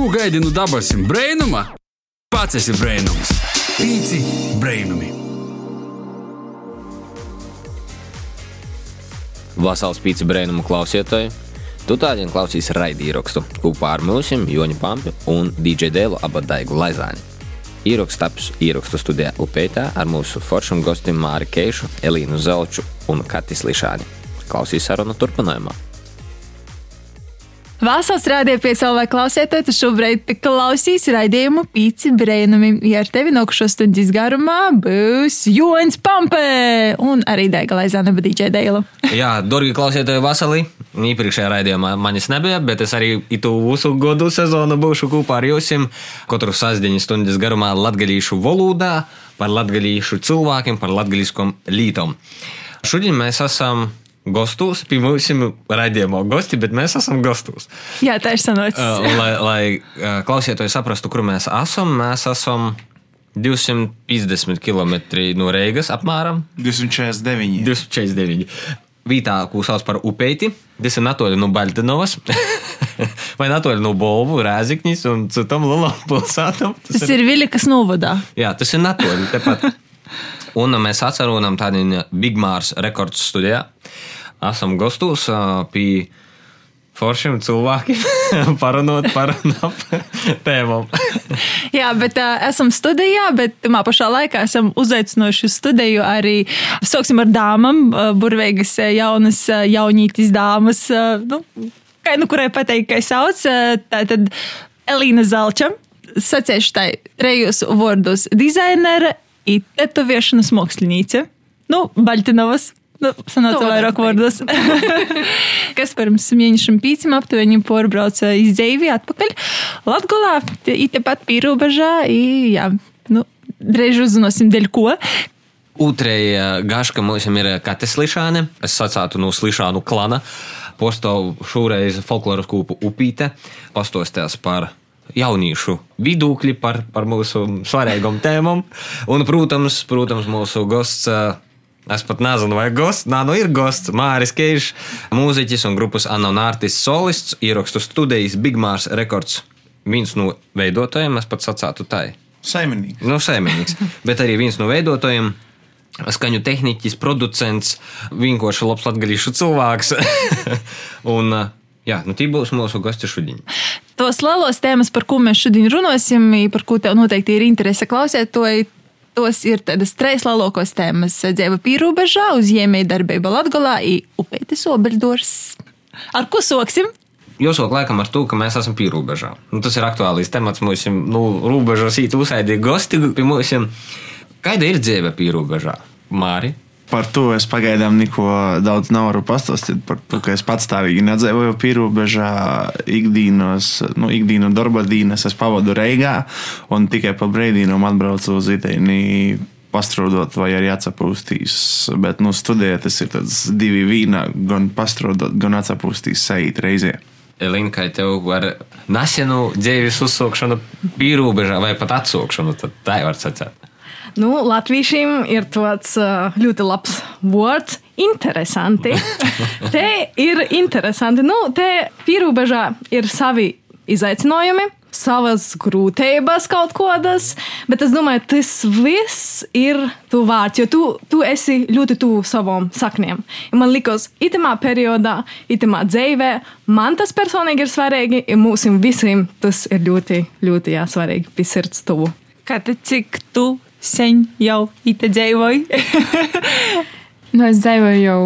Ko gaidi no dabasim brainuma? Pats esi brainums. Pīci brainumi. Vasals pīci brēnumu klausītāji. Tu tādien klausīs raidījumā kopā ar mums, Joni Pampi un DJ Dēlu Abadaigu Laizāni. Ieraksts taps ierakstu studijā Upētā ar mūsu foršiem gostiem Māri Keišu, Elīnu Zelču un Katis Lišāni. Klausīs sarunu turpinājumā. Vasals rādīja pie savu vai klausieties, tu šobrīd klausīs raidījumu pīci brēnumi. Ja ar tevi nokušo stundu izgarumā būs Joņs Pampē un arī Daiga Laizāna Badīģē Deila. Jā, Dorgi klausieties Vasalī. Iepriekšējā raidījumā manis nebija, bet es arī itu visu godu sezonu būšu kopā ar jums. Katru sastāvdaļu stundas garumā latgadījušu valodā, par latgadījušu cilvēkiem, par latgadījušām lītām. Šodien mēs esam Gostos, pie mums ir raidījuma gosti, bet mēs esam gostos. Jā, tā ir sanocis. Uh, lai, lai uh, klausītāji saprastu, kur mēs esam, mēs esam 250 km no Reigas apmēram. 249. 249. Vietā, ko sauc par upeiti, tas ir natoļi no Baltinovas, vai natoļi no Bolvu, Rēziknis un citam lielām pilsētām. Tas, tas ir, ir Vilikas novadā. Jā, tas ir natoļi tepat. Un mēs atceram tādu Big Mārs rekords studijā. Esam gostos pie foršiem cilvēkiem parunot par tēmām. Jā, bet uh, esam studijā, bet tajā pašā laikā esam uzaicinājuši uz studiju arī, sāksim ar dāmām, uh, burvīgas jaunas, uh, jaunītis dāmas, uh, nu, kā nu kurai pateikt, kā sauc, uh, tā tad Elīna Zelča. Sacēšu tai trejus vārdus - dizainere, i tetoviešanas māksliniece. Nu, Baļtinovas. Nu, sanāca vairāk vārdos. Kas pirms mēnešiem pīcim aptuveni porbrauca iz Dzeivi atpakaļ. Latgolā, i tepat pīrobežā, i, jā, nu, drēž uzzināsim dēļ ko. Otrajā gaška mums ir Kates Lišāne. Es sacātu no Lišānu klana. Postāv šoreiz folkloras kūpu upīte. Pastostās par jauniešu vidūkļi par, par mūsu svarīgām tēmām. Un, protams, protams mūsu gosts. Es pat nezinu, vai gosts. Nā, nu ir gosts. Māris Keišs, mūziķis un grupas Anonārtis solists, ierakstu studijas Big Mārs rekords. Viens no veidotājiem, es pat sacātu tai. Saimnieks. Nu, saimnieks. Bet arī viens no veidotājiem. Skaņu tehniķis, producents, vienkārši labs latgadījušu cilvēks. un, jā, nu, tie būs mūsu gosti šodien. Tos lielos tēmas, par ko mēs šodien runāsim, par ko tev noteikti ir interese klausīt, to tos ir tādas trīs lielākās tēmas - dzīve pīrābežā, uzņēmēja darbība Latvijā, upeitis obeļdors. Ar ko soksim? Jūsot laikam ar to, ka mēs esam pīrābežā. Nu, tas ir aktuālais temats mums, nu, robežas īt uzsaidīgi gosti pie mums. Kāda ir dzīve pīrābežā? Māri? Par to es pagaidām neko daudz nevaru pastāstīt. Par to, ka es patstāvīgi nedzīvoju pierobežā, ikdienas, nu, ikdienu darba dienas es pavadu Reigā un tikai pa brīdīnam atbraucu uz Itāliju. Pastrādāt, vai arī atsapūstīs. Bet, nu, studēt, tas ir divi vīna, gan pastrādāt, gan atsapūstīs sajūt reizē. Elīna, kā tev ar nesenu dzīves uzsākšanu, pierobežā vai pat atsākšanu, tad tā jau var sacīt. Nu, Latviešiem ir tāds ļoti labs vārds. Interesanti. te ir interesanti. Nu, te pierobežā ir savi izaicinājumi, savas grūtības kaut kādas, bet es domāju, tas viss ir tu vārds, jo tu, tu esi ļoti tuvu savam sakniem. Ja man liekas, itamā periodā, itamā dzīvē, man tas personīgi ir svarīgi, un mums visiem tas ir ļoti, ļoti jā, svarīgi, pie sirds tuvu. Kā te cik tu sen jau ite dzīvoju? nu, es dzīvoju jau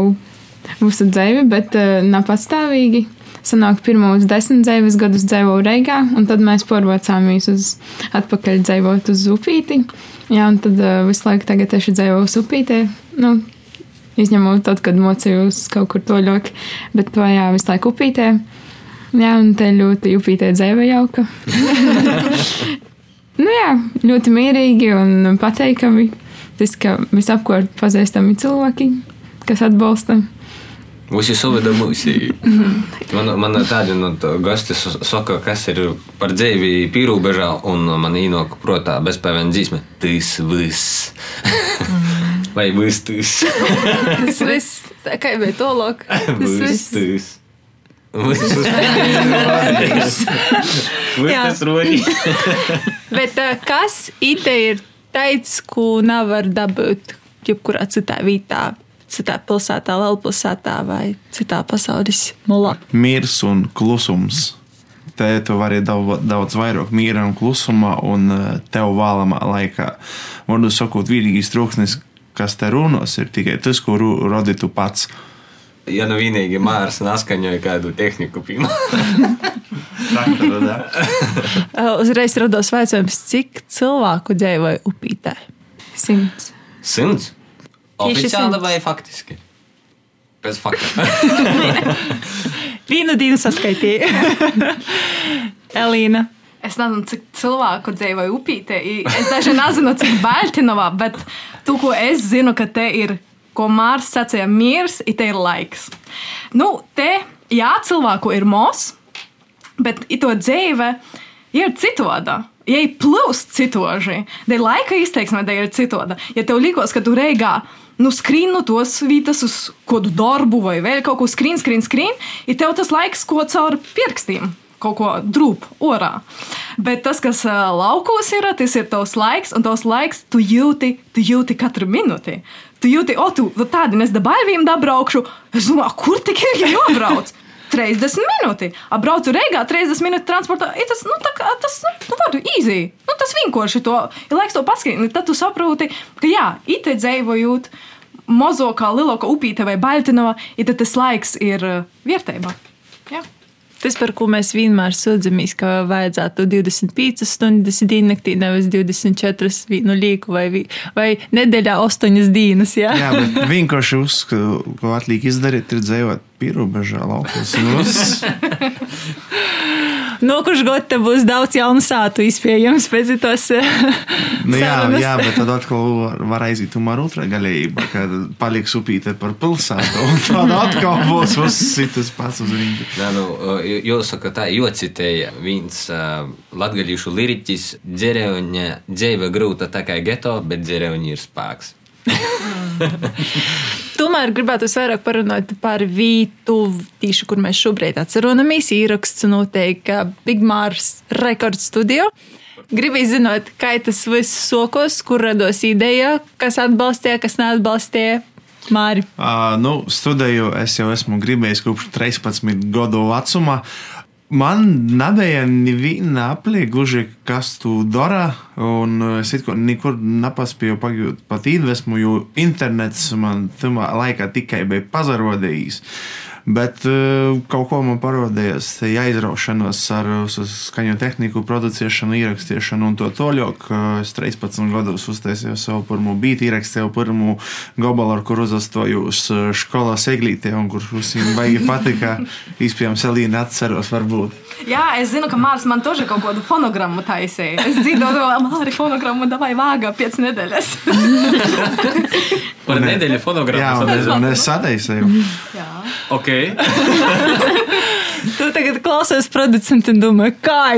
mūsu dzīvi, bet uh, nav pastāvīgi. Sanāk, pirmos desmit dzīves gadus dzīvoju Reigā, un tad mēs pārvācāmies uz atpakaļ dzīvot uz Upīti. Jā, un tad uh, visu laiku tagad tieši dzīvoju uz Upītē. Nu, izņemot tad, kad mocījos kaut kur toļāk, bet to jā, visu laiku Upītē. Jā, un te ļoti Upītē dzīve jauka. Nu jā, ļoti mierīgi un pateikami. Tas, ka visapkārt pazīstami cilvēki, kas atbalsta. Visi suveda mūsī. Man, man tādi no gasti saka, kas ir par dzīvi pīrūbežā, un man īnok protā bezpēvēn dzīsme. Tas viss. Vai viss tas? Tas viss. Tā kā bija tolok. Tas viss. Tas viss. Tas rodi. Bet kas ite ir teicis, ko nevar dabūt jebkurā citā vietā? Citā pilsētā, lielpilsētā vai citā pasaules malā. Miers un klusums. Te tu vari daudz, daudz vairāk miera un klusuma, un eh, tev vēlamā laikā. Varbūt sakot, vienīgais trūksnis, kas te runos, ir tikai tas, ko rodi tu pats. Ja nu vienīgi Mārs naskaņoja kādu tehniku, piemēram. Uzreiz rados jautājums, cik cilvēku dzīvoja upītē? Simts. Simts? Oficiāli vai faktiski? Pēc fakta. Vienu dienu saskaitīja. Elīna. Es nezinu, cik cilvēku dzīvoja upītē. Es daži nezinu, cik Baltinovā, bet to, ko es zinu, ka te ir, ko Mārs sacīja, miers, ir laiks. Nu, te, jā, cilvēku ir mos, bet to dzīve ir citāda. Ja ir plūst citoži, tad laika izteiksme te ir citāda. Ja tev likos, ka tu reigā nu, skrīn no tos vietas uz kādu darbu vai vēl kaut ko skrīn, skrīn, skrīn, ir tev tas laiks, ko caur pirkstiem kaut ko drūp orā. Bet tas, kas laukos ir, tas ir tavs laiks, un tavs laiks tu jūti, tu jūti katru minūti. Tu jūti, o, tu nu, tādi nes dabaļvīm dabraukšu. Es domāju, kur tik ir jābrauc? 30 minūti. Apbraucu Reigā 30 minūtes transportā. I Tas, nu, tā tas, nu, nu, varu easy. Nu, tas vienkārši to, ja laiks to paskrīt, tad tu saproti, ka jā, ite dzīvojot mazo kā lielāko upīte vai baļtinova, ir tas laiks ir ā, vietējumā. Jā. Tas, par ko mēs vienmēr sūdzamies, ka vajadzētu 25 stundas diennaktī, nevis 24 vienu līku vai, vai nedēļā 8 dienas. Jā? Jā, bet vienkārši uzskatu, ko atliek izdarīt, ir dzīvot pierobežā laukos. Nu, Nokuš gadu te būs daudz jaunu sātu izpējams pēc tos. Nu, jā, jā, bet tad atkal var, var aiziet tomēr otrā galējība, kad paliks upīte par pilsētu. Un tad atkal būs uzsitas pats uz rīņķa. Nē, nu, jūs sakat, tā jocitēja viens uh, latgalīšu liriķis, dzerevņa dzīve grūta tā kā geto, bet dzerevņa ir spēks. Tomēr gribētu vairāk parunāt par vītu, tīšu, kur mēs šobrīd atceramies. Īraksts noteikti Big Mars rekords studio. Gribēju zināt, kā tas viss sokos, kur rados ideja, kas atbalstīja, kas neatbalstīja. Māri. Uh, nu, studēju, es jau esmu gribējis kopš 13 gadu vecuma. Man nebija neviena gluži kas tu dara, un es nekur nepaspēju pagūt pat iedvesmu, jo internets man tamā laikā tikai bija pazarodījis. Bet eh, kaut ko man parādījās, ja aizraušanos ar skaņu tehniku, producēšanu, ierakstīšanu un to toļok. Es 13 gados uztaisīju savu pirmo bītu, ierakstīju pirmo gobalu, ar kuru uzastājos eh, skolā seglītē, un kur visiem baigi patika. Īspējams, Elīna atceros, varbūt. Jā, es zinu, ka Mārs man tožai kaut kādu fonogrammu taisīja. Es dzirdēju, ka Māri fonogrammu davai vāga 5 nedēļas. Par Un, nedēļu Jā, fonogrammu. un es, un es sataisīju. Jā. Ok. Tu tagad klausies producentu un domā, kā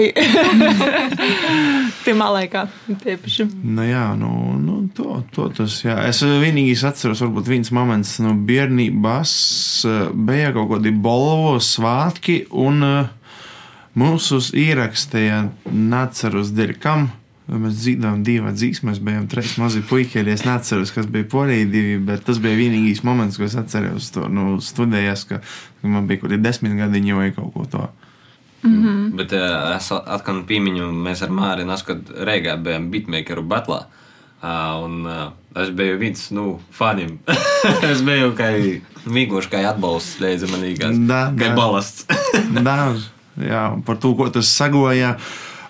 Timā laikā tieši. Nu, jā, nu, nu to, to tas, jā. Es vienīgi atceros, varbūt viens moments no bērnības eh, bija kaut kādi bolvo svātki, un eh, mūsu ierakstīja, neatceros, dēļ kam. Mēs dzīvojām divā dzīsmē, mēs bijām trīs mazi puiķi. Es neatceros, kas bija porēji divi, bet tas bija vienīgais moments, ko es atceros. To nu, studējās, ka ka man bija kaut kādi desmit gadiņi vai kaut ko tādu. Bet uh, es atkal piemiņu, mēs ar Māriju Naskatu Reigā bijām beatmakeru batlā. Uh, un uh, es biju viens no nu, faniem. es biju kā vienkārši kā atbalsts, leidza manīgās. Da, Kā da. balasts. Daudz, jā, par to, ko tas sagoja.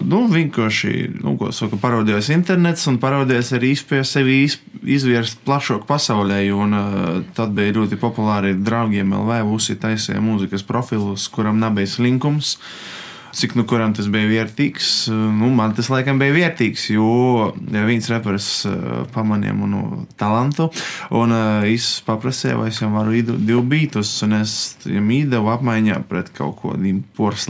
Nu, vienkārši nu, saka, parodījās internets un parodījās arī izpēja sevi iz, izvērst plašāk pasaulē. Un, uh, tad bija ļoti populāri draugiem LV uzsīt taisīja mūzikas profilus, kuram nebija slinkums. Cik nu kuram tas bija vērtīgs? Nu, man tas laikam bija vērtīgs, jo viens reperis uh, pamanīja manu talantu. Un uh, es paprasīju, vai es viņam varu iedot divu beatus, un es viņam iedevu apmaiņā pret kaut kādiem poras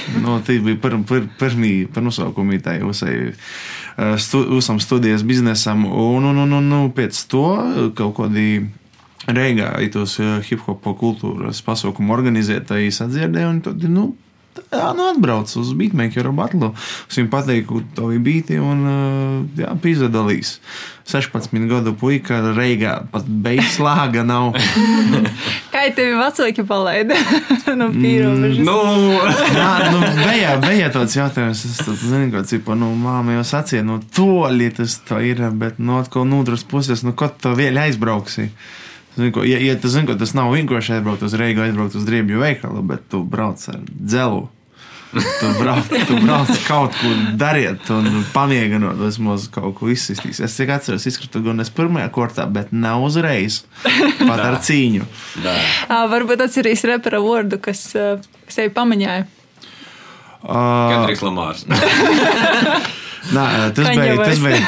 latīm. no, tas bija pirmie pir, pir, pir nosaukumī tai uzai, uh, stu, uzam studijas biznesam. Un, un, un, un, un pēc to kaut kādi Reigā tos hip hop kultūras pasaukumu organizētāji sadzirdēja, un tad, nu, Jā, nu atbrauc uz beatmakeru batlu. Es viņam pateiktu, to bija bīti un jā, pizdalīs. 16 gadu puika reigā pat beigas lāga nav. Kā tevi vecāki palaida no pīrobežas? Nu, Jā, nu, bija, bija tāds jautājums, es tad zinu, ka, cipa, nu, māma jau sacīja, nu, toļi tas tā ir, bet, nu, atkal no otras puses, nu, ko tu vēl aizbrauksi? Zinu, ko, ja, ja tu zini, ka tas nav vienkārši aizbraukt uz Reigu, aizbraukt uz Driebju veikalu, bet tu brauc ar dzelu. Tu brauc, tu brauc kaut kur dariet, un pamieganot, vismaz kaut ko izsistīs. Es cik atceros, izkratu gan es pirmajā kortā, bet nav uzreiz. Pat ar cīņu. Ā, Varbūt atcerīs repera vārdu, kas, tevi pamaņāja. Uh, Kendriks Lamārs. Nā, tas bija. Tas, bija.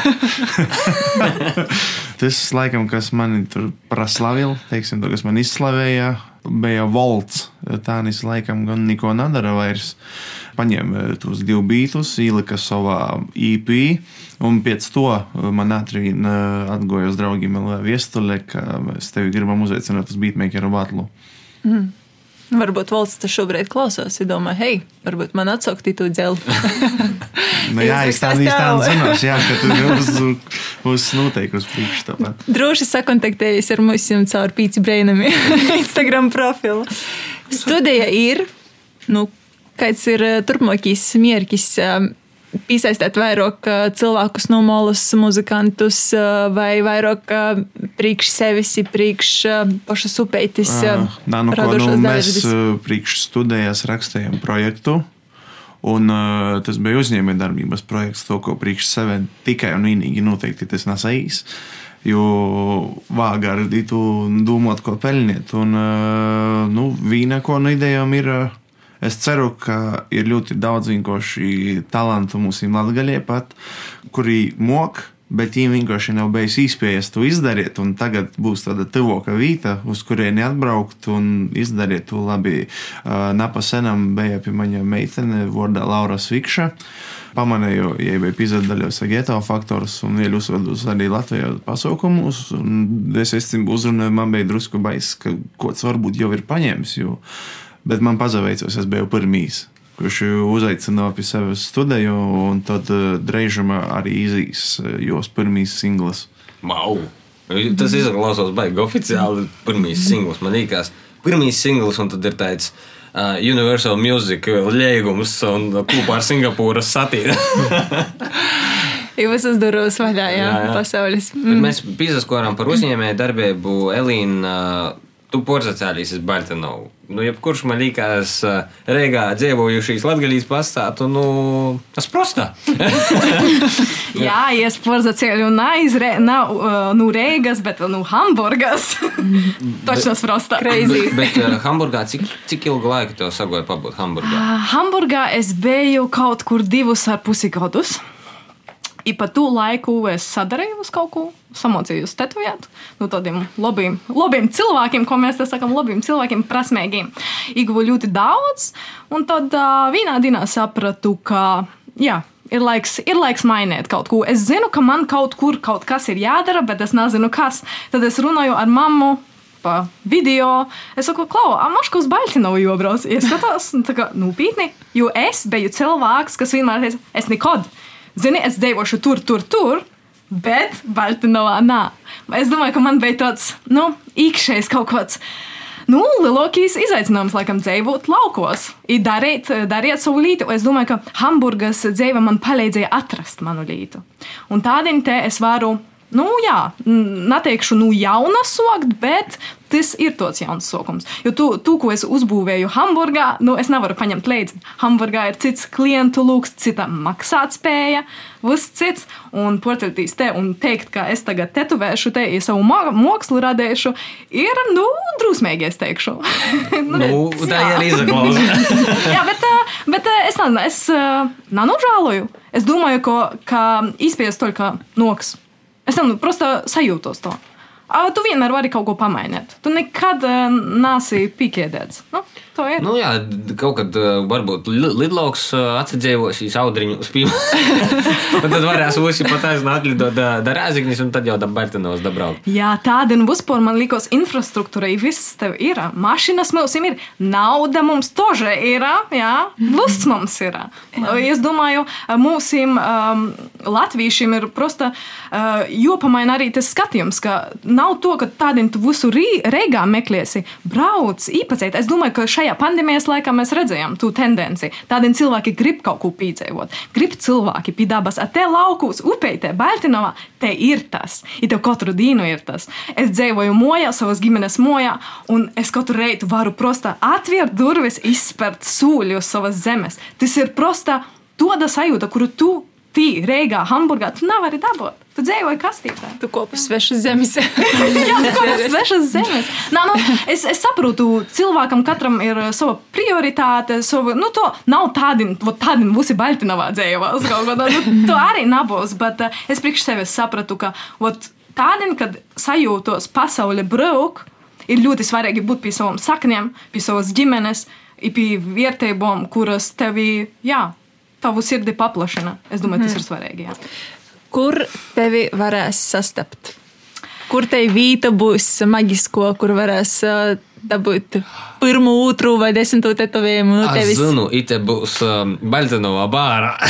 tas laikam, kas mani tur praslavīja, teiksim, to, kas man izslavēja, bija volts. Tā nīs laikam gan neko nedara vairs. Paņēma tos divus beatus, ielika savā EP, un pēc to man atrīna atgoja uz draugiem LV viestule, ka mēs tevi gribam uzaicināt uz beatmakeru batlu. Varbūt valsts tas šobrīd klausās. Es domāju, hei, varbūt man atsaukt to dzelu. Nu, jā, liksies izstāstīt tā, tev. zinās, jā, ka tu uz, uz noteikti uz priekšu tāpat. Droši sakontaktējies ar mums caur pīci brēnami Instagram profilu. Studija ir, nu, kāds ir eh, turpmākais mierkis. eh, Piesaistīt vairāk eh, cilvēkus no malas, muzikantus, eh, vai vairāk eh, priekš sevis, priekš pašas upeitis. Nā, nu, ko, nu, mēs uh, priekš studējās rakstījām projektu. Un, uh, tas bija uzņēmējdarbības projekts, to, ko priekš sevi tikai un vienīgi noteikti tas nesais. Jo vāga arī tu domāt, ko pelnīt. Un, uh, nu, vīna, ko no idejām ir. Uh, Es ceru, ka ir ļoti daudz vienkārši talantu mums Latvijā pat, kuri mok, bet viņiem vienkārši nav bijis iespējas to izdarīt. Tagad būs tāda tuvāka vieta, uz kurieni atbraukt un izdarīt to labi. Napa senam bija pie maņa meitene, vārdā Laura Svikša. Pamanīju, ja bija pizdaļos geto faktors un vēl uzvedus arī Latvijā pasaukumus. Es esmu uzrunājis, man bija drusku baiss, ka kāds varbūt jau ir paņēmis. Jo, bet man pazaveicos, es biju pirmīs. Kurš uzaicināja pie sevis studiju, un tad uh, drēžamā arī izīs uh, jos pirmīs singls. Mau! Tas izklausās baigi oficiāli. Pirmīs singls man liekas, pirmīs singls, un tad ir tāds uh, Universal Music liegums un kopā ar Singapūras satīru. Jau visas durvis vaļā, jā, Jā, jā. pasaules. Mm. Mēs pīzaskojām par uzņēmēju darbību. Elīna, tu porcelānais uz Baltānu. Nu, jebkurš man liekas, uh, Rīgā dzīvojušīs Latvijas pastāstu, nu, tas prostā. Jā, es porcelānu neizre, nav, uh, nu, Rīgas, bet, nu, Hamburgas. Točno prostā. Crazy. bet, bet Hamburgā, cik, cik ilgu laiku tev sagoja pabūt Hamburgā? Hamburgā es biju kaut kur divus ar pusi gadus. I pa to laiku es sadarījos kaut ko, samocījos tetovēt. Nu, tādiem labiem, labiem cilvēkiem, ko mēs te sakām, labiem cilvēkiem, prasmīgiem. Iguvu ļoti daudz, un tad uh, vienā dienā sapratu, ka, jā, ir laiks, ir laiks mainīt kaut ko. Es zinu, ka man kaut kur kaut kas ir jādara, bet es nezinu, kas. Tad es runāju ar mammu video. Es saku, Klau, Amaška uz Baltinovu jobrauc. Es skatos, tā kā nopietni, jo es biju cilvēks, kas vienmēr teica, es nekad, zini, es devošu tur, tur, tur. Bet Baltinovā nā. Es domāju, ka man bija tāds, nu, īkšējs kaut kāds. Nu, lielākais izaicinājums, laikam, dzīvot laukos, ir darīt, darīt savu lītu. Es domāju, ka Hamburgas dzīve man palīdzēja atrast manu lītu. Un tādiem te es varu, nu, jā, neteikšu, nu, jauna sokt, bet tas ir tāds jauns sokums. Jo tu, tu, ko es uzbūvēju Hamburgā, nu, es nevaru paņemt līdzi. Hamburgā ir cits klientu lūks, cita maksātspēja, viss cits. Un porcelānīs te un teikt, ka es tagad tetovēšu te, ja savu mo- mākslu radīšu, ir, nu, drusmīgi, es teikšu. Nu, redz, tā jā. ir izklausās. Jā, bet, ā, bet ā, es nezinu, es ā, nenožēloju. Es domāju, ka, ka izspiest to kā noks. Es tam просто sajūtos to. Tu vienmēr vari kaut ko pamainīt. Tu nekad ā, nāsi pīkēdēts. Nu, to ir. Nu, jā, kaut kad uh, varbūt li- lidlauks uh, atsidzīvosīs audriņu spīmu. un tad varēs visi pataisnāt atlidot da, da Rēzignis, un tad jau da Bartinovs dabraukt. Jā, tāda ir vispār, man liekas, infrastruktūra ir viss tev ir. Mašīnas mums ir, nauda mums tože ir, jā, viss mums ir. Es domāju, mūsim um, latviešiem ir prosta uh, jopamaina arī tas skatījums, ka nav to, ka tādiem tu visu reigā meklēsi, brauc, īpacēt. Es domāju, ka šajā pandēmijas laikā mēs redzējām to tendenci. Tādiem cilvēki grib kaut ko piedzīvot, grib cilvēki pie dabas, a te laukos, upeitē, Baltinovā, te ir tas, ir tev katru dienu ir tas. Es dzīvoju mojā, savas ģimenes mojā, un es katru reitu varu prosta atvērt durvis, izspērt sūļu uz savas zemes. Tas ir prosta tāda sajūta, kuru tu tī, Reigā, Hamburgā, tu nevari dabūt. Tu dzīvoji kastītē. Tu kopā svešas zemes. Jā, kādas svešas zemes. Nā, nu, es, es saprotu, cilvēkam katram ir sava prioritāte. Sava, nu, to nav tādi, vot tādi būsi Baltinovā dzīvos kaut kādā. Nu, to arī nebūs, bet uh, es priekš sevis sapratu, ka vot, tādi, kad sajūtos pasaule brauk, ir ļoti svarīgi būt pie savām saknēm, pie savas ģimenes, pie vērtībām, kuras tevi, jā, tavu sirdi paplašina. Es domāju, tas ir svarīgi. Jā. Kur tevi varēs sastapt? Kur te vīta būs maģisko, kur varēs uh, dabūt pirmo, otru vai desmito tetovējumu no Es tevis? zinu, ite būs um, Baltinovā bārā.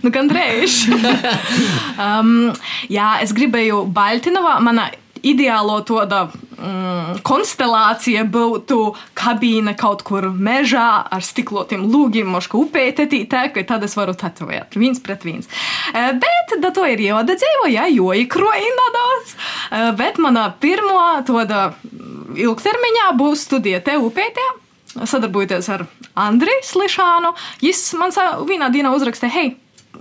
Nu, gan reizi. um, jā, es gribēju Baltinovā. Mana ideālo tāda mm, konstelācija būtu kabīne kaut kur mežā ar stiklotiem lūgiem, moška upē, tā, ka tad es varu tetovēt viens pret viens. Eh, Bet da to ir jādadzīvo, jā, jo ikroji nedaudz. Eh, Bet mana pirmā tāda ilgtermiņā būs studija te upētē. Sadarbojoties ar Andriju Slišānu, viņš man vienā dienā uzrakstīja, hei,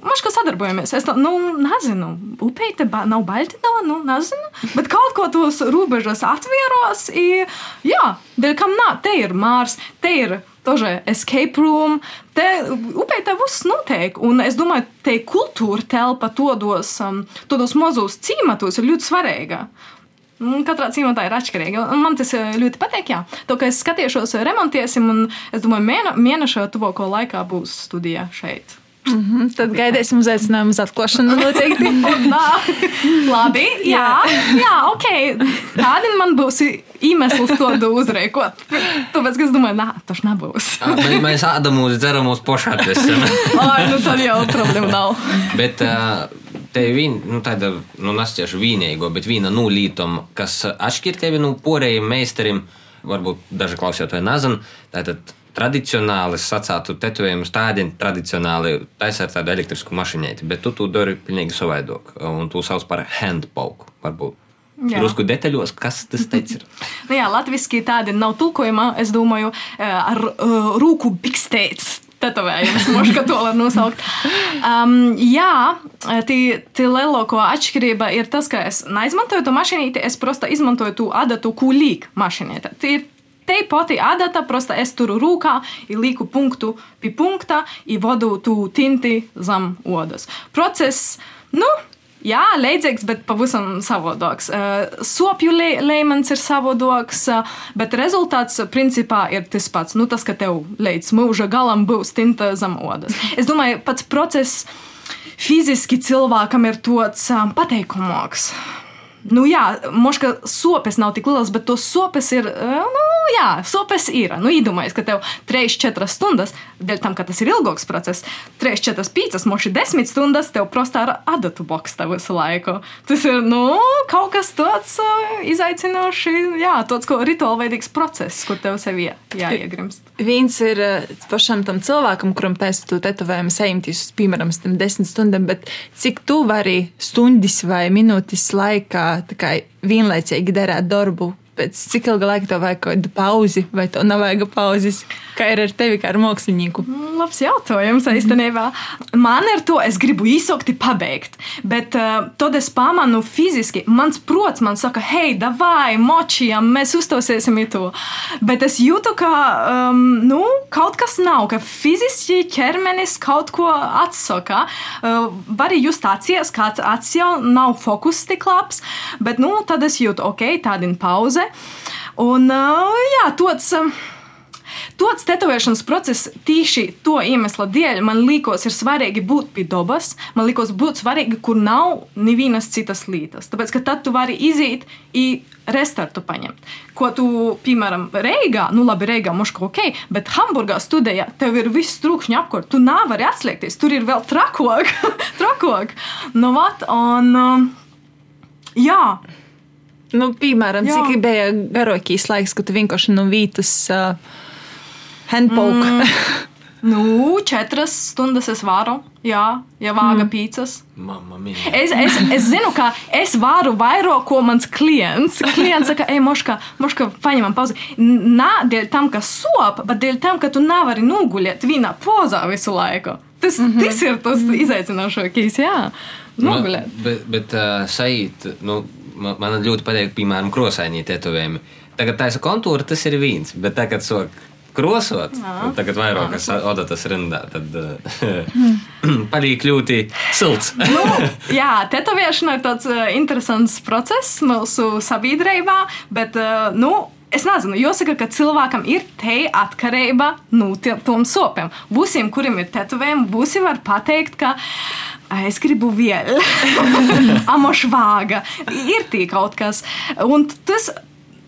Mēs kā sadarbojamies. Es tā, nu, nezinu, upeite nav Baltiņa, nu, nezinu. Bet kaut ko tos robežas atvieros. I, jā, dēļ kam nā, te ir Mārs, te ir tože escape room. Te upeite viss notiek. Un es domāju, te kultūra telpa todos, um, todos mazos cīmatos ir ļoti svarīga. Un Katrā cīmatā ir atšķirīga. Man tas eh, ļoti patīk. Jā. To, ka es skatīšos, eh, remontēsim, un es domāju, mēne, mēneša tuvāko laikā būs studija šeit. Mhm, Tad gaidīsim uzaicinājumu uz atklāšanu noteikti. Nā, labi, jā, jā, ok. Tādi man būs iemesls to uzreikot. Tāpēc, es domāju, nā, tas nebūs. Mēs, mēs ādam uz dzeramos pošātes. Ai, nu tad jau problēma nav. Bet uh, te ir viena, nu, tāda, nu, nesciešu vienīgo, bet viena no lietām, kas atšķir tevi no porējiem meistariem, varbūt daži klausītāji nezina. Tātad tradicionāli sacātu tetovējumus tādiem tradicionāli taisa ar tādu elektrisku mašīnīti, bet tu to dari pilnīgi savādāk. Un tu sauc par handpauku, varbūt. Jā. Drusku detaļos, kas tas ir. Nu, jā, latviski tādi nav tulkojuma, es domāju, eh, ar uh, rūku biksteits. Tetovējums, možda to var nosaukt. Um, jā, tā lielākā atšķirība ir tas, ka es neizmantoju to mašīnīti, es prosta izmantoju to adatu kūlīgu mašīnīti. Tā ir te pati adata, prosta es turu rūkā, i līku punktu pie punkta, i vodu tu tinti zem odas. Process, nu, Jā, līdzīgs, bet pavisam savādāks. Sopju līmenis ir savādāks, bet rezultāts principā ir tas pats. Nu, tas, ka tev līdz mūža galam būs tinta zem odas. Es domāju, pats process fiziski cilvēkam ir tāds um, pateikumāks. Nu, jā, možda sopes nav tik lielas, bet tos sopes ir. uh, Nu, jā, sopes ir. Nu, iedomājieties, ka tev 3-4 stundas, dēļ tam, ka tas ir ilgāks process, 3-4 pīcis, moši 10 stundas, tev prostā ar adatu boksta visu laiku. Tas ir, nu, kaut kas tāds uh, izaicinoši, jā, tāds kā rituālveidīgs process, kur tev sevi jā, jāiegrimst. Viens ir eh, pašam tam cilvēkam, kuram taisa to tetovējumu, uz, piemēram, tiem desmit stundām, bet cik tu vari stundas vai minūtes laikā tā kā vienlaicīgi darīt darbu? Pēc cik ilga laika tev vajag kaut kādu pauzi, vai tev nav vajag pauzes? Kā ir ar tevi, kā ar mākslinieku? Mm, Labs jautājums īstenībā. Man ar to es gribu īsokti pabeigt, bet uh, tad es pamanu fiziski. Mans prots man saka, hei, davai, močijam, mēs uztosiesim to. Bet es jūtu, ka um, nu, kaut kas nav, ka fiziski ķermenis kaut ko atsaka. Uh, var arī just acies, ka acis jau nav fokus tik labs, bet nu, tad es jūtu, ok, tāda ir pauze. Un uh, jā, tots. Uh, Tots tetovēšanas process tieši to iemesla dēļ man liekas, ir svarīgi būt pie dabas. Man liekas, būt svarīgi, kur nav nevienas citas lietas. Tāpēc, ka tad tu vari iziet un restartu paņemt. Ko tu, piemēram, Reigā, nu labi, Reigā muška ok, bet Hamburgā studijā tev ir viss trūkšņi apkārt. Tu nevari atslēgties, tur ir vēl trakāk. trakāk. Nu, vat, un, um, jā, Nu, piemēram, Jā. cik bija garākais laiks, kad tu vienkārši no vītas uh, handpoke. Mm. nu, četras stundas es varu. Jā, ja vāga mm. pīcis. Mamma mia. Es, es, es zinu, ka es varu vairāk, ko mans klients. Klients saka, ej, moška, moška paņemam pauzi. Nē, dēļ tam, ka sop, bet dēļ tam, ka tu nevari noguļēt vienā pozā visu laiku. Tas, mm -hmm. tas ir tas izaicinošākais, jā. Noguļēt. Man- Bet, bet uh, sajūt, nu, man, man ļoti patīk, piemēram, krosainie tetovējumi. Tagad taisa kontūra, tas ir viens, bet tagad sok krosot, un tagad vairāk kas odatas rindā, tad uh, palīk ļoti silts. nu, jā, tetovēšana ir tāds uh, interesants process mūsu sabiedrībā, bet, uh, nu, Es nezinu, jāsaka, ka cilvēkam ir te atkarība no tiem sopiem. Būsim, kuriem ir tetovējumi, būsim var pateikt, ka "Ai, es gribu vēl, amošvāga. Ir tī kaut kas. Un tas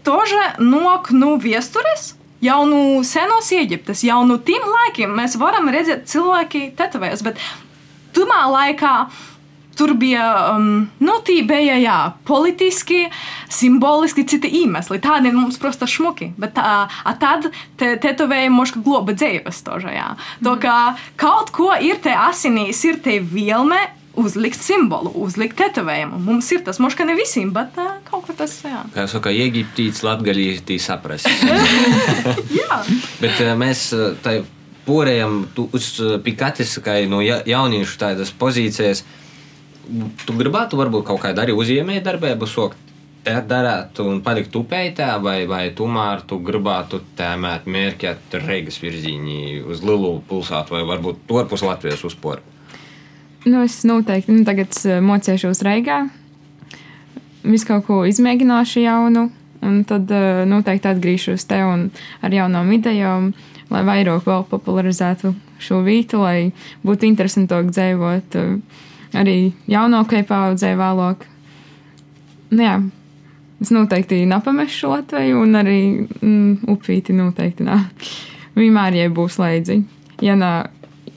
toža nok nu no viestures. Jau no senos Eģiptes, jau no tiem laikiem mēs varam redzēt, cilvēki tetovējas, bet tumā laikā uh, Tur bija, um, nu, tī bija, jā, politiski, simboliski citi iemesli. Tādi mums prosta šmuki. Bet tā, a tad te, tetovējumi moška globa dzīves toža, jā. To, ka kaut ko ir te asinīs, ir te vielme uzlikt simbolu, uzlikt tetovējumu. Mums ir tas, moška ne visiem, bet uh, kaut kur tas, jā. Kā saka, Eģiptīts, Latgalītī saprast. jā. Bet eh, mēs tai porējam uz pikatis, kā no ja- jauniešu tādas pozīcijas. Tu gribētu varbūt kaut kādu arī uzņēmēju darbību sokt. Te darāt un palikt upētā, vai, vai tomēr tu gribētu tēmēt mērķēt Reigas virzienī uz lielu pilsētu, vai varbūt turpus Latvijas uzporu. Nu, es noteikti nu, tagad eh, mocīšos Reigā. Visu kaut ko izmēģināšu jaunu, un tad eh, noteikti atgriežos te un ar jaunām idejām, lai vairāk popularizētu šo vietu, lai būtu interesantāk dzīvot eh, arī jaunākajai paudzei vēlāk. Nu, jā, es noteikti nepamešu Latviju, un arī mm, upīti noteikti nē. Vienmēr, ja būs līdzi. Ja nā,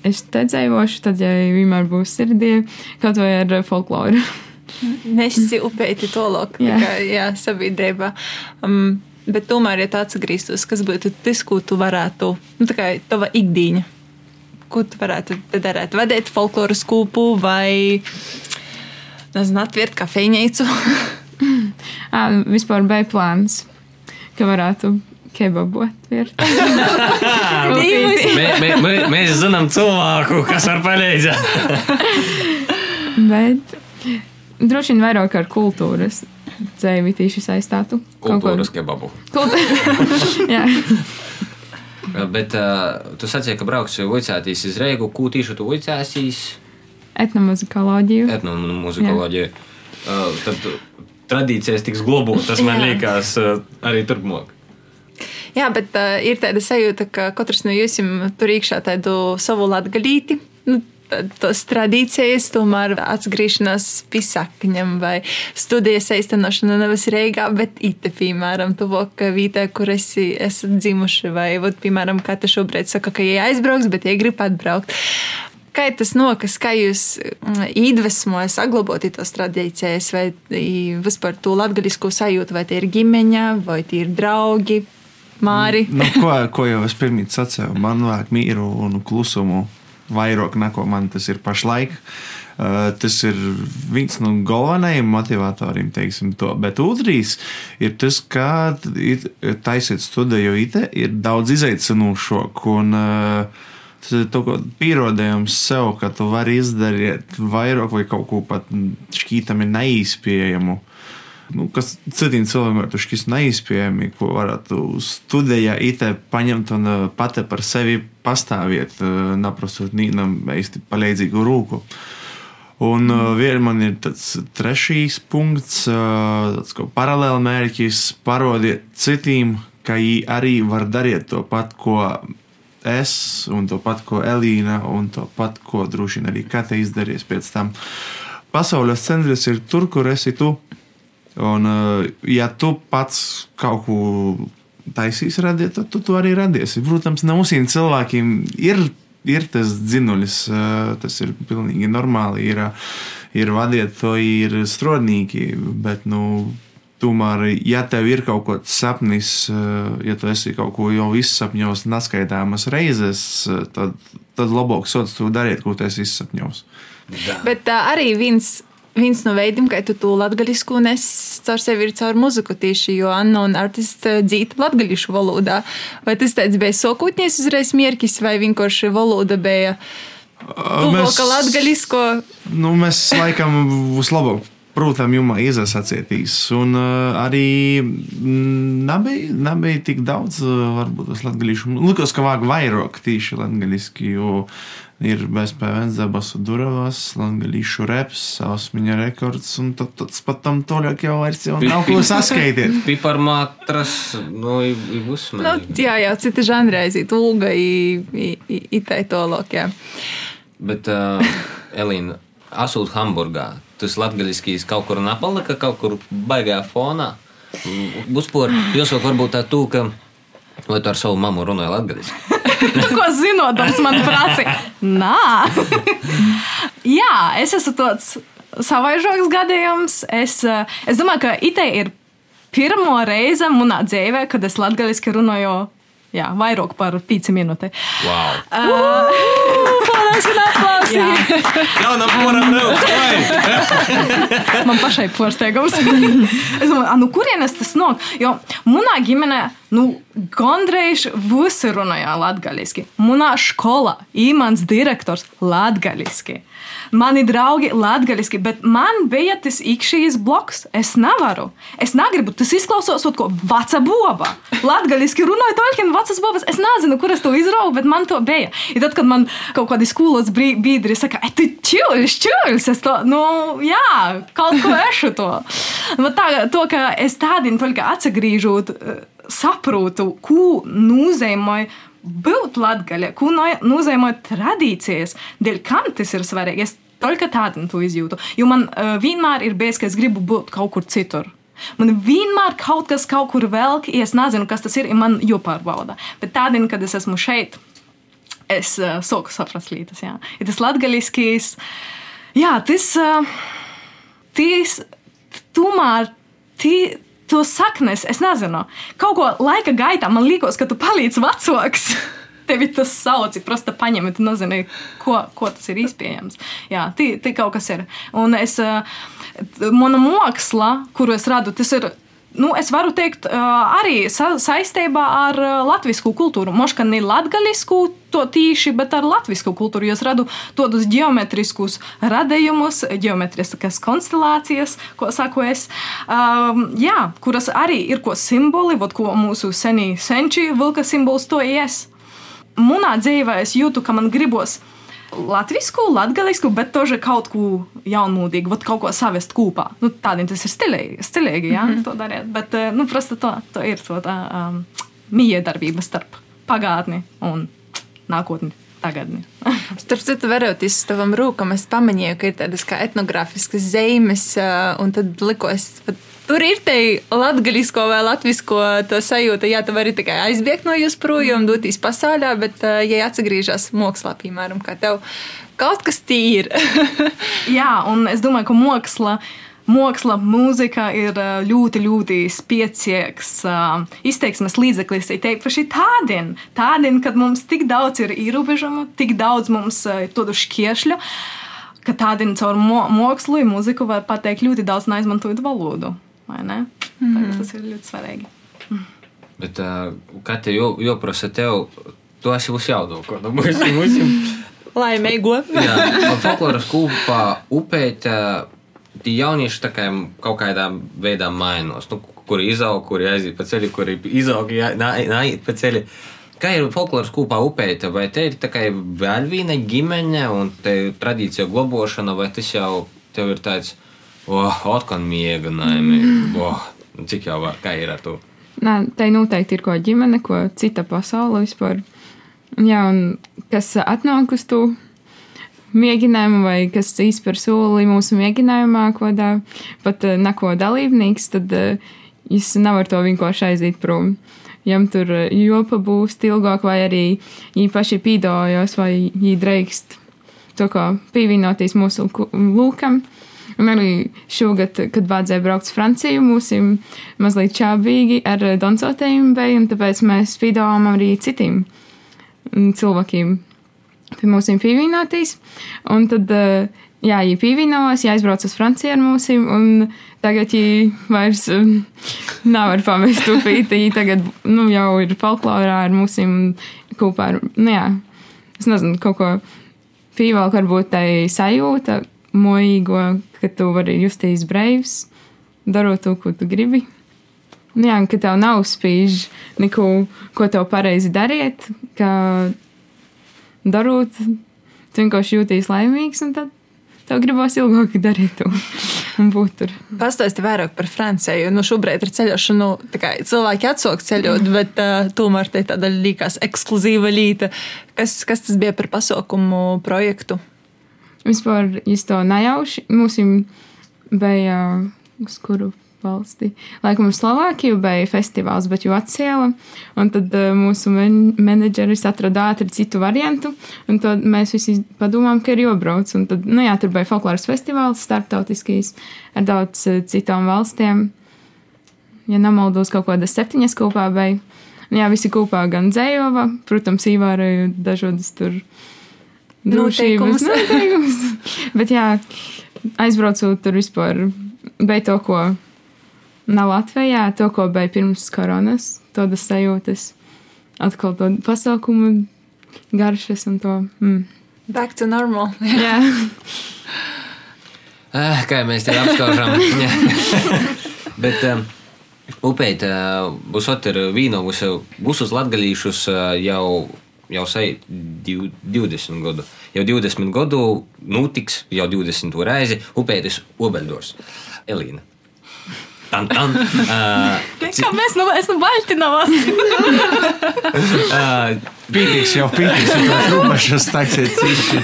es te dzīvošu, tad, ja vienmēr būs sirdī, kaut vai ar folkloru. Nesi upēti tolok, Jā. jā, jā sabiedrībā. Um, bet tomēr, ja tu atgrieztos, kas būtu tas, ko tu varētu, nu, tā kā tava ikdiena, ko tu varētu te darīt? Vadīt folkloras kūpu vai, nezinu, atvērt kafejnīcu? À, vispār bija plāns, ka varētu kebabot. virt. Mē, mē, mē, mēs zinām cilvēku, kas var palīdzēt. Bet droši vien vairāk ar kultūras dzīvi tieši saistātu. Kultūras kebabu. Kultūra. Jā. Bet uh, tu sacīji, ka brauksi vicētīs uz Reigu. Ko tieši tu vicēsīs? Etnomuzikoloģiju. Etnomuzikoloģiju. Uh, tad tradīcijas tiks globotas, man liekas, arī turpmāk. Jā, bet uh, ir tāda sajūta, ka katrs no jums tur iekšā tādu savu latgalīti. Nu, Tas tradīcijas, tomēr atgriešanās pie sakņiem vai studijas aiztenošana nevis Reigā, bet ite, piemēram, tuvāk vietē, kur esi, esat dzimuši, vai, vot, piemēram, kā te šobrīd saka, ka jie aizbrauks, bet jie grib atbraukt. Kā tas nokas, kā jūs mm, iedvesmojat, saglabājat tos tradīcijas, vai vispār to latgaļisko sajūtu, vai tie ir ģimeņa, vai tie ir draugi, māri? Nu, ko, ko jau es pirms sacīju, man vajag mieru un klusumu. Vairāk neko man tas ir pašlaik. Uh, tas ir viens no galvenajiem motivatoriem, teiksim, to. Bet otrs ir tas, ka it- taisīt studiju ite ir daudz izaicinošāk. Un, uh, Tas ir pierādījums sev, ka tu vari izdarīt vairāk vai kaut ko pat šķītami neizpējamu. Nu, kas citiem cilvēkiem var šķist neizpējami, ko varētu studijā IT paņemt un uh, pati par sevi pastāvēt, uh, neprasot nīnam īsti palīdzīgu rūku. Un uh, vienā man ir tāds trešais punkts, uh, tāds kā paralēli mērķis, parādīt citiem, ka viņi arī var darīt to pat, ko es, un to pat, ko Elīna, un to pat, ko droši vien arī Kate izdarīs pēc tam. Pasaules centrs ir tur, kur esi tu. Un, eh, ja tu pats kaut ko taisīs radīt, tad tu to arī radīsi. Protams, ne visiem cilvēkiem ir, ir tas dzinulis, tas ir pilnīgi normāli. Ir, ir vadītāji, ir strodnieki, bet, nu, tomēr, ja tev ir kaut kāds sapnis, ja tu esi kaut ko jau izsapņos, neskaitāmas reizes, tad, tad labāk sots to darīt, ko tu esi izsapņos. Bet uh, arī viens, viens no veidiem, kā tu to latgaļisku nes caur sevi, ir caur muziku tieši, jo Anna un artists uh, dzīta latgaļišu valodā. Vai tas tāds bija sokūtnies uzreiz mierkis, vai vienkārši valoda bija tuvāka latgaļisko? Nu, mēs laikam vislabāk. Protams, jumā izsacītīs. Un uh, arī nebija, nebija tik daudz, uh, varbūt tas latgaļīšu. Likās, ka vajag vairāk tīši latgaļiski, jo ir bezpēvens debasu duravas, latgaļīšu reps, ausmiņa rekords, un tad, tad pat tam toļāk jau vairs jau nav ko saskaitīt. Piparmatras, nu, būs Nu, jā, jā, cita žanra aiziet, ulga, itai tolok, jā. Bet, uh, Elīna, asūt Hamburgā, tas latgaļiskīs kaut kur napalika, kaut kur baigā fonā. Uzpor, jūs varbūt tā tū, ka vai tu ar savu mammu runāji latgaļiski? Tu ko zinodams, man prasa, nā. Jā, es esmu tāds savaižoks gadījums. Es, eh, es domāju, ka itē ir pirmo reizi manā dzīvē, kad es latgaļiski runāju. Jā, vairāk par pīci minūti. Wow! Paldies, un aplausi! Jaunam poram nav! Man pašai porsteigums. es domāju, nu kurienes tas nāk? Jo manā ģimenē, nu, gandrīz visi runāja latgaļiski. Manā skolā īmans direktors latgaļiski. Mani draugi latgaļiski, bet man bija tas ikšķīs bloks. Es nevaru. Es negribu, tas izklausās kā veca boba. Latgaļiski runāju tolkien vecas bobas. Es nezinu, kur es to izraugu, bet man to bija. I tad, kad man kaut kādi skolas biedri saka, e, tu čūlis, čūlis, es to, nu, jā, kaut ko ešu to. Bet tā, to, ka es tādien tikai atsagrīžot, saprotu, ko nozīmē būt latgaļa, ko no- nozīmē tradīcijas, dēļ kam tas ir svarīgi. Es tikai tādu to izjūtu. Jo man uh, vienmēr ir bijis, ka es gribu būt kaut kur citur. Man vienmēr kaut kas kaut kur velk, ja es nezinu, kas tas ir, ir man jāpārbauda. Bet tādien, kad es esmu šeit, es uh, sāku saprast lietas. Jā. Ir tas latgaļiskīs, jā, tas, uh, tas tomēr, tī, to saknes, es nezinu, kaut ko laika gaitā man liekas, ka tu palīdzi vecāks. Tevi tas sauc, prosta paņem, tu nezini, ko, ko tas ir iespējams. Jā, tī, tī kaut kas ir. Un es, uh, mana māksla, kuru es radu, tas ir nu, es varu teikt, arī sa saistībā ar latviešu kultūru. Možda ne latviešu to tīši, bet ar latviešu kultūru. Es radu tādus geometriskus radījumus, geometriskas konstelācijas, ko saku es, um, jā, kuras arī ir ko simboli, vot, ko mūsu senie senči vilka simbols to ies. Manā dzīvē es jūtu, ka man gribos latvisku, latgalisku, bet toži kaut ko jaunmodīgu, vat, kaut ko savest kopā. Nu, tādiem tas ir stilīgi, stilīgi jā, mm -hmm. to darīt. Bet eh, nu, prasta to, to ir to tā um, miedarbība starp pagātni un nākotni. Tagadni. Starp citu, veroties uz tavām rūkām, es pamanīju, ka ir tādas kā etnogrāfiskas zīmes, eh, un tad likos, ka tur ir te latgaļisko vai latvisko to sajūta. Jā, tu vari tikai aizbēgt no jūs projām, doties pasaulē, bet, ja atsagriežas mākslā, piemēram, kā tev kaut kas tīri. Jā, un es domāju, ka māksla. Māksla, mūzika ir ļoti, ļoti spēcīgs uh, izteiksmes līdzeklis. Ir teipaši tādien, tādien, kad mums tik daudz ir ierobežojumu, tik daudz mums ir tādu šķēršļu, ka tādien caur mo mākslu, mūziku var pateikt ļoti daudz neizmantojot valodu. Mm -hmm. Tas ir ļoti svarīgi. Bet, uh, kā te jau, jau prasa tev, tu esi uz jaudu, ko nu mums ir. Laimīgo! Jā, folkloras kūpā upēt, tie jaunieši tā kā kaut kādā veidā mainos. Nu, kuri izaug, kuri aiziet pa ceļu, kuri izaug, nāiet pa ceļu. Kā ir folkloras kūpā upēta, vai te ir tā kā vēl viena ģimene un te tradīcija globošana, vai tas jau tev ir tāds, oh, atkal mieganājumi, oh, cik jau var, kā ir ar to? Nā, tai noteikti ir ko ģimene, ko cita pasaule vispār. Jā, un kas atnāk uz to mēģinājumu, vai kas izspēr soli mūsu mēģinājumā, ko dā, pat eh, neko dalībnieks, tad viņš nevar to vienkārši aiziet prom. Jām tur eh, jopa būs ilgāk, vai arī īpaši pīdojos, vai viņi dreikst to kā pievienoties mūsu lūkam. Un arī šogad, kad vajadzēja braukt uz Franciju, mums ir mazliet čābīgi ar doncotēm bija, un tāpēc mēs spīdām arī citiem mm, cilvēkiem pie mums pievienoties. Un tad, eh, jā, viņi pievienojās, jāizbrauc uz Franciju ar mums, un tagad viņi vairs eh, nevar pamest upīti. Viņi tagad nu, jau ir folklorā ar mums kopā ar, nu jā, es nezinu, kaut ko pievelk, varbūt tai sajūta mojīgo, ka tu vari justies breivs, darot to, ko tu gribi. Nu Jā, ka tev nav spīž neko, ko tev pareizi dariet, ka darot, tu vienkārši jūties laimīgs, un tad tev gribās ilgāk darīt to un būt tur. Pastāsti vairāk par Franciju. Nu, šobrīd ir ceļošana, nu, tā kā cilvēki atsāk ceļot, bet uh, tomēr te tāda līkās ekskluzīva līta. Kas, kas tas bija par pasaukumu projektu? Vispār es to nejauši. Mums bija uz kuru valsti. Laikam uz Slovākiju bija festivāls, bet jau atcēla. Un tad uh, mūsu men menedžeris atrada ātri citu variantu. Un tad mēs visi padomājām, ka ir jābrauc. Un tad, nu jā, tur bija folkloras festivāls, starptautiskīs ar daudz uh, citām valstiem. Ja nemaldos, kaut kādas septiņas kopā bija. Un Jā, visi kopā gan dzējova, protams, īvāroju dažādas tur Noteikumus. Bet jā, aizbraucot tur vispār, bija to, ko nav Latvijā, to, ko bija pirms koronas, tādas sajūtas, atkal to pasaukumu garšas un to. Mm. Back to normal. Jā, Eh, Kā mēs te apskaužam. Bet um, upeit uh, būs otr vīnovusi visus latgalīšus uh, jau, jau div, 20 gadu. Jau 20 gadu notiks, jau 20 reizi upeitis Obeldors. Elīna. Tan, tan. Uh, Kā mēs nu, esam Baltinovas? uh, Pītīgs jau pītīgs, jau trūmašas taksiet cīši.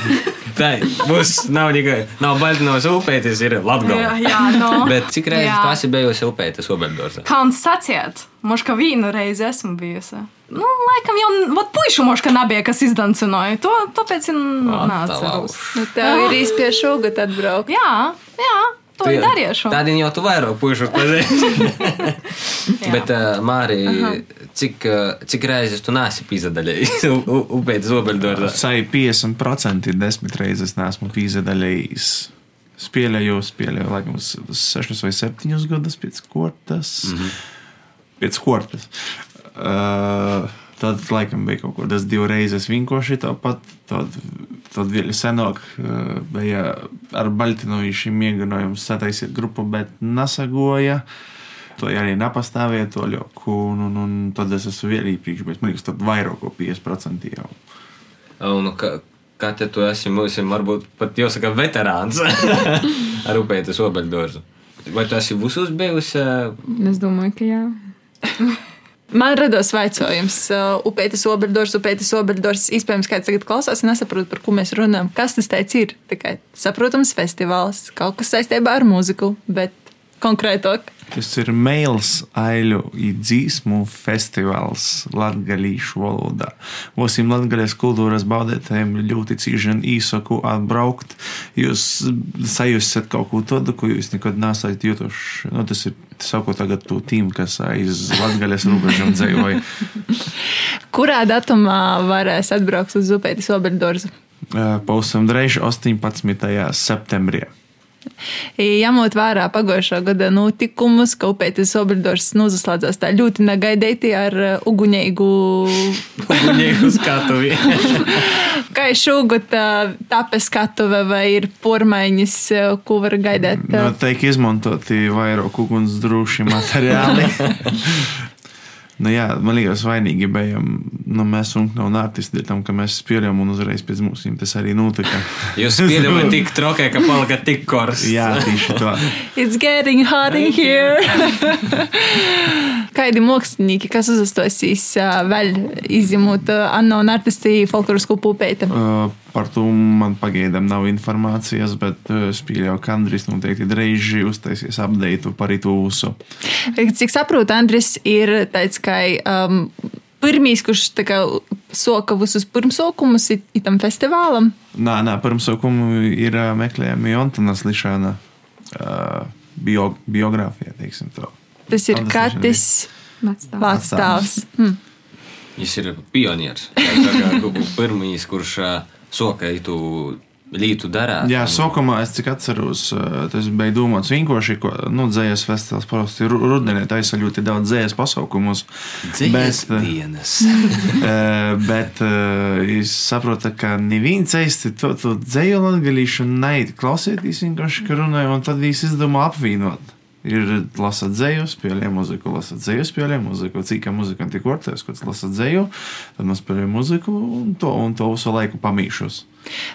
tā būs, nav tikai, nav Baltinovas upeitis, ir jā, Latgala. jā, no. Bet cik reizes Jā. tu esi bijusi upeitis Obeldors? Kā un sacījāt, možda vienu reizi esmu bijusi. Nu, laikam jau, vat puišu možda nebija, kas izdancināja. To, tāpēc ir nācis. Nu, tev ir īsti šogad atbraukt. Jā, jā, to ir darījuši. Tādien jau tu vairāk puikas pazīsti. Bet, uh, Mārija, cik, uh, cik reizes tu nāsi pīzadaļējis upēt zobeļdorā? Sai 50% ir desmit reizes neesmu pīzadaļējis. Spēlēju, spēlēju, laikam, uz 6 vai 7 gadus pēc kortas. Mm -hmm. Pēc kortas. Uh, tad, laikam, bija kaut kādas divas reizes vienkārši tāpat. Tad, tad vēl senāk uh, bija ar Baltinovičiem mēģinājums sataisīt grupu, bet nesagoja. To arī nepastāvēja to ļoku, un, un, un tad es esmu vēl īpaši, bet man liekas, tad vairāk kā 50% jau. Un, kā, kā te tu esi, mums ir varbūt pat jāsaka veterāns ar upētas obeļdorzu. Vai tu esi visus bijusi? es domāju, ka jā. Man rados jautājums, uh, upētas obeldors, upētas obeldors. Iespējams, kāds tagad klausās, nesaprot, par ko mēs runājam. Kas tas ir? Tikai saprotams, festivāls, kaut kas saistībā ar mūziku, bet konkrētāk. Tas ir mails, aiļu dzīsmu festivāls latgalīšu valodā. Vosim latgalēs kultūras baudētājiem ļoti cīži un īsaku atbraukt. Jūs sajūsiet kaut ko tādu, ko jūs nekad nesat jutuši. Nu, tas ir sakot tagad to tīm, kas aiz latgalēs robežam dzējoja. Kurā datumā varēs atbraukt uz upētas obeldorzu? Pausam drēž 18. septembrī. Ņemot vērā pagājušā gada notikumus, ka upētas obeldors nozaslēdzās tā ļoti negaidīti ar uguņīgu Viņu skatuvi. Kā ir šogad tāpēc skatuve vai ir pormaiņas, uh, ko var gaidīt? Nu, tiek izmantoti vairāk ugunsdroši materiāli. Nu, jā, man liekas, vainīgi bijām nu, mēs un no artisti, tam, ka mēs spēlējām un uzreiz pēc mums tas arī notika. Jūs spēlējāt tik trokē, ka palika tik kors. jā, tieši tā. It's getting hot in here. Kādi mākslinieki, kas uzastosīs uh, vēl izņemot uh, Anna un artisti folkloras kopu pēta? Uh, par to man pagaidām nav informācijas, bet uh, es pieļauju, ka Andris noteikti drīz uztaisīs update par itu visu. Cik saprotu, Andris ir tāds kā. Um, Pirmīs, kurš kā, soka visus pirmsaukumus itam festivālam? Nē, nē pirmsaukumu ir uh, meklējami Jontanas Lišana uh, bio, biogrāfija, teiksim tā. Tas ir Katis Vācstāvs. Hmm. Viņš ir pionieris. Pirmīs, kurš uh, soka itu lītu darāt. Jā, sākumā es cik atceros, tas bija domāts vienkārši, ko nu, dzējas festivāls parasti rudenī taisa ļoti daudz dzējas pasaukumus. Dzējas bet, dienas. bet es saprotu, ka neviens īsti to, to dzēju latgalīšu neiet klausīties vienkārši, ka runāja, un tad es izdomāju apvienot. Ir lasot dzēju, spēlēja muziku, lasot dzēju, spēlēja muziku. Cik muzika tiek kortēs, kad lasot dzēju, tad mēs spēlējam muziku un to, un to visu laiku pamīšos.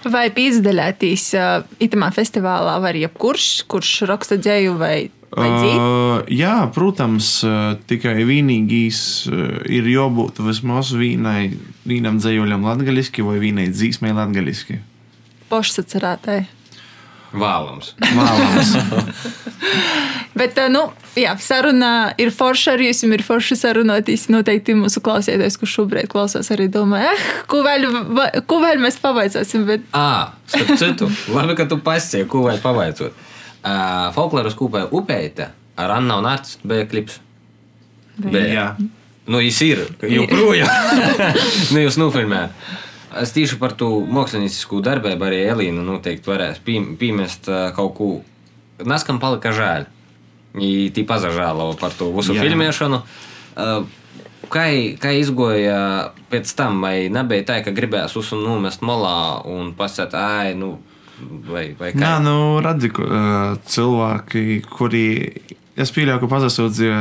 Vai pīzdēļētīs uh, itamā festivālā var jebkurš, kurš raksta dzēju vai? Uh, jā, protams, tikai vienīgīs uh, ir jābūt vismaz vienai, vienam dzējuļam latgaliski vai vienai dzīsmai latgaliski. Pošsacerētai. Vēlams. Vēlams. Bet, nu, jā, saruna ir forša ar jums, ir forša sarunāties. Noteikti mūsu klausītājs, kurš šobrīd klausās, arī domā, eh, ko vēl, ko vēl mēs pavaicāsim. Bet... À, starp citu, labi, ka tu pasēji, ko vēl pavaicot. Uh, Folkloras kūpē Upeite ar Anna un Artistu bija klips. Bija. Jā. Nu, viņš ir joprojām. nu, jūs nofilmējāt. Es tieši par to māksliniecisku darbību arī Elīnu noteikti varēs piemest kaut ko. Naskam palika žēl. Viņa tī pazažēlo par to visu filmēšanu. Kā, kā izgoja pēc tam, vai nebija tā, ka gribējās uz un numest malā un pasēt, ai, nu, vai, vai kā? Nā, nu, redzi, cilvēki, kuri, es pieļauju, ka pazasūdzīja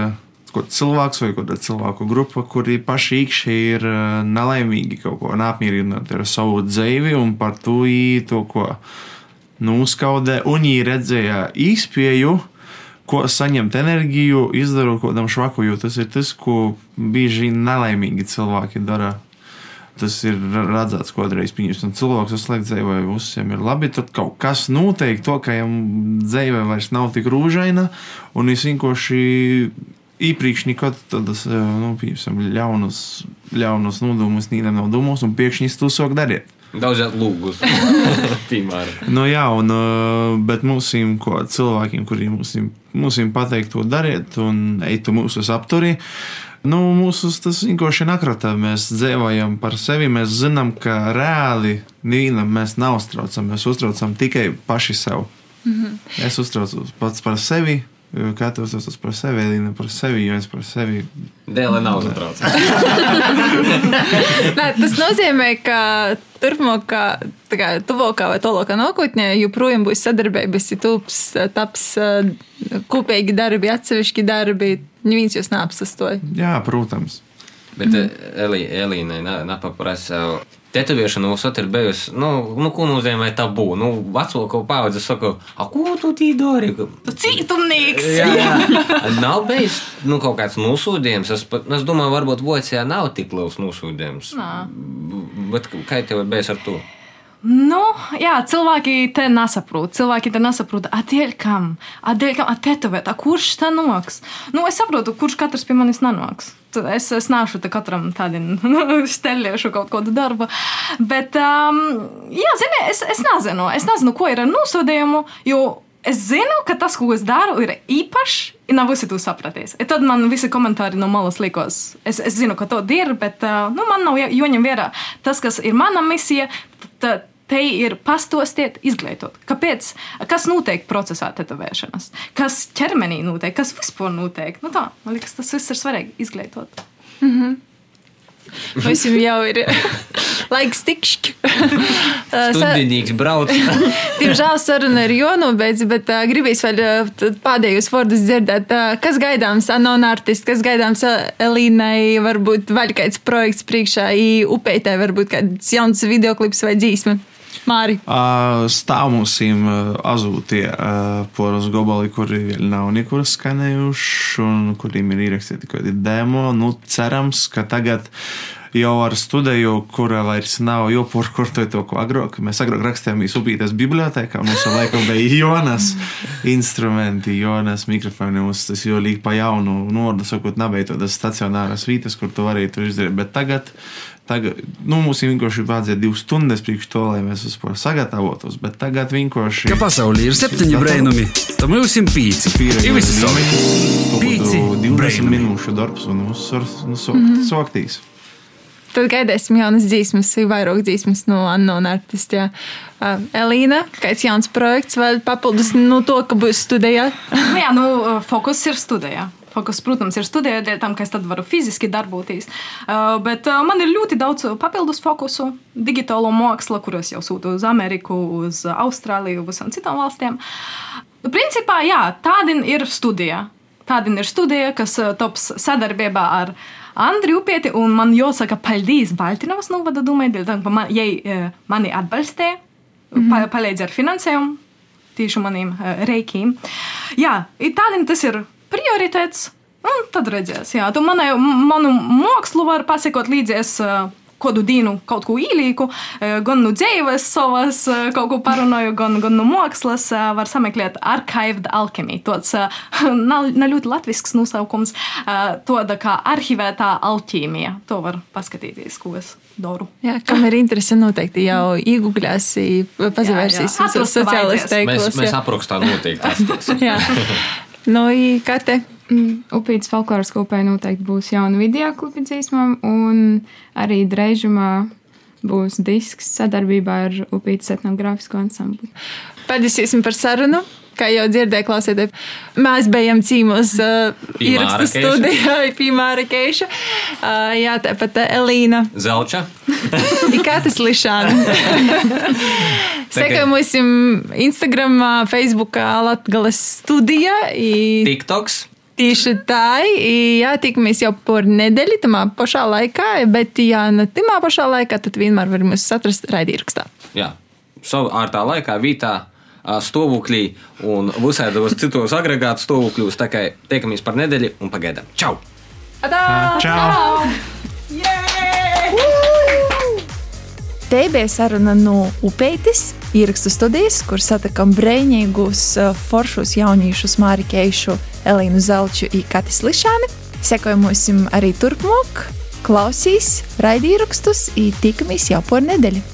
cilvēks vai kāda cilvēku grupa, kuri paši iekšēji ir nelaimīgi kaut ko neapmierināti ar savu dzīvi un par to īto, ko nuskaudē. Un viņi redzēja īspēju, ko saņemt enerģiju, izdarot kaut kādam švaku, jo tas ir tas, ko bieži nelaimīgi cilvēki dara. Tas ir redzēts, ko reiz pieņems. Cilvēks uzslēdz dzīvē, vai visiem ir labi. Tad kaut kas notiek, to, ka viņam dzīve vairs nav tik rūžaina, un viņš vienkārši iepriekš nekad tādas nu, piemēram, ļaunas, ļaunas nodomus nīdam nav domos, un pēkšņi to sāk darīt. Daudzāk lūgus, nu, jā, un, bet mums ir cilvēkiem, kuriem mums ir pateikt to darīt, un eitu mūsu apturī. Nu, mūsu tas vienkārši nakrata. Mēs dzīvojam par sevi. Mēs zinām, ka reāli nevienam mēs nav uztraucam. Mēs uztraucam tikai paši sev. Mm -hmm. Es uztraucos pats par sevi, Katrs tas par sevi, Elīna par sevi, jo es par sevi. Dēlē nav uztraucams. tas nozīmē, ka turpmākā, kā, tuvākā vai tālākā nākotnē joprojām būs sadarbības, tups, taps kopīgi darbi, atsevišķi darbi. Neviens jūs neapsastoja. Jā, protams. Bet mm. Elī, Elīnai nepaprasa tetovēšana uzsver ir bijusi, nu, nu ko nozīmē tabū. Nu, vecāko paudze saka, a, ko tu tī dari? Tu cītumnieks! jā, jā. nav bijis nu, kaut kāds nosūdījums. Es, es domāju, varbūt Vācijā nav tik liels nosūdījums. Bet kā tev ir bijis ar to? Nu, jā, cilvēki te nesaprot. Cilvēki te nesaprot, atdēļ kam, atdēļ kam, attetovēt, kurš tā noks. Nu, es saprotu, kurš katrs pie manis nenoks. Es, es nāšu te katram tādam steļiešu kaut kādu darbu. Bet, um, jā, zini, es, es nezinu, es nezinu, ko ir ar nosodījumu, jo es zinu, ka tas, ko es daru, ir īpašs. Nav visi to sapratīs. Tad man visi komentāri no malas likos. Es, es zinu, ka to ir, bet uh, nu, man nav jāņem vērā tas, kas ir mana misija. Tad, te ir pastostiet, izglītot. Kāpēc? Kas notiek procesā tetovēšanas? Kas ķermenī notiek? Kas vispār notiek? Nu tā, man liekas, tas viss ir svarīgi izglītot. Mm -hmm. Mums jau ir laiks tikšķi. Studijnīgs brauc. Diemžēl saruna ir jonobeidz, bet uh, gribīs vēl uh, pēdējos vārdus dzirdēt. Uh, kas gaidāms Anon artists, kas gaidāms Elīnai, varbūt vēl kāds projekts priekšā, i upeitē varbūt kāds jauns videoklips vai dzīsme. Māri. Uh, stāv mums uh, azūtie uh, poros gobali, kuri vēl nav nekur skanējuši un kuriem ir ierakstīti tikai demo. Nu, cerams, ka tagad jau ar studiju, kura vairs nav kur to ko agrāk. Mēs agrāk rakstījām Upītas bibliotēkā, mums jau laikam bija Jonas instrumenti, Jonas mikrofoni, mums tas jau līk pa jaunu, nordu sakot, nebija tādas stacionāras vietas, kur to varēja to izdarīt, bet tagad Tagad, nu, mums vienkārši vajadzēja divas stundas priekš to, lai mēs vispār sagatavotos, bet tagad vienkārši. Ka pasaulē ir septiņi brainumi, tad mums ir pīci. Savi. Pīci 20 brainumi. minūšu darbs un mums ir nu, so, mm -hmm. soktīs. Tad gaidīsim jaunas dzīsmas, vairāk dzīsmas no Anon artistiem. Uh, Elīna, kāds jauns projekts vēl papildus no to, ka būs studijā? Nu, jā, nu, fokus ir studijā. Fokus, protams, ir studijā, dēļ tam, ka es tad varu fiziski darboties. Uh, bet uh, man ir ļoti daudz papildus fokusu, digitālo mākslu, kuros jau sūtu uz Ameriku, uz Austrāliju, uz visām citām valstīm. Nu, Principā, jā, tāda ir studija. Tāda ir studija, kas uh, tops sadarbībā ar Andriu Upieti, un man jāsaka, paldies Baltinovas novada dūmai, dēļ tam, ka man, jai uh, mani atbalstīja, mm -hmm. pa, palīdz ar finansējumu tieši maniem uh, reikiem. Jā, tāda tas ir prioritātes. Un tad redzēs, jā, tu manai, manu mākslu var pasakot līdzies. Uh, Kādu dienu kaut ko ielīku, uh, gan no dzīves savas, uh, kaut ko parunāju, gan, gan no mākslas. uh, Var sameklēt archived alchemy. Tāds nav ļoti latvisks nosaukums, tāda kā arhivētā alķīmija. To var paskatīties, ko es daru. Jā, kam ir interese, noteikti jau iegūglēs, pazavērsīs visos sociālajos. Mēs, teiklos. mēs jā. aprakstā noteikti. Jā. Nu, i Kate, Mm, Upītas folkloras kopē noteikti būs jauna video klipa dzīsmām, un arī dreizumā būs disks sadarbībā ar Upītas etnogrāfisko ansambli. paldies par sarunu. Kā jau dzirdēju, klausieties, mēs bijām cīmos uh, ierakstu studijā, pie Mārakeiša. Uh, jā, tāpat uh, Elīna. Zelča. I Katas Lišāna. Sekojam mums Instagram, Facebook, Latgales studija. I TikToks. Tieši tā, jā, tikamies jau par nedēļu, tamā pašā laikā, bet, ja ne tamā pašā laikā, tad vienmēr var mūs atrast raidījumā. Jā, savu ārtā laikā, vītā, stāvoklī un visādos citos agregātu stāvokļos. Tā kā tiekamies par nedēļu un pagaidām. Čau! Čau! Te bija saruna no Upeitis, ierakstu studijas, kur satikām brīvīgus, foršus jauniešus Mārikēšu, Elīnu Zelču un Katis Lišāni. Sekojam mums arī turpmāk, klausīs raidījumos, un tikamies jau par nedēļu.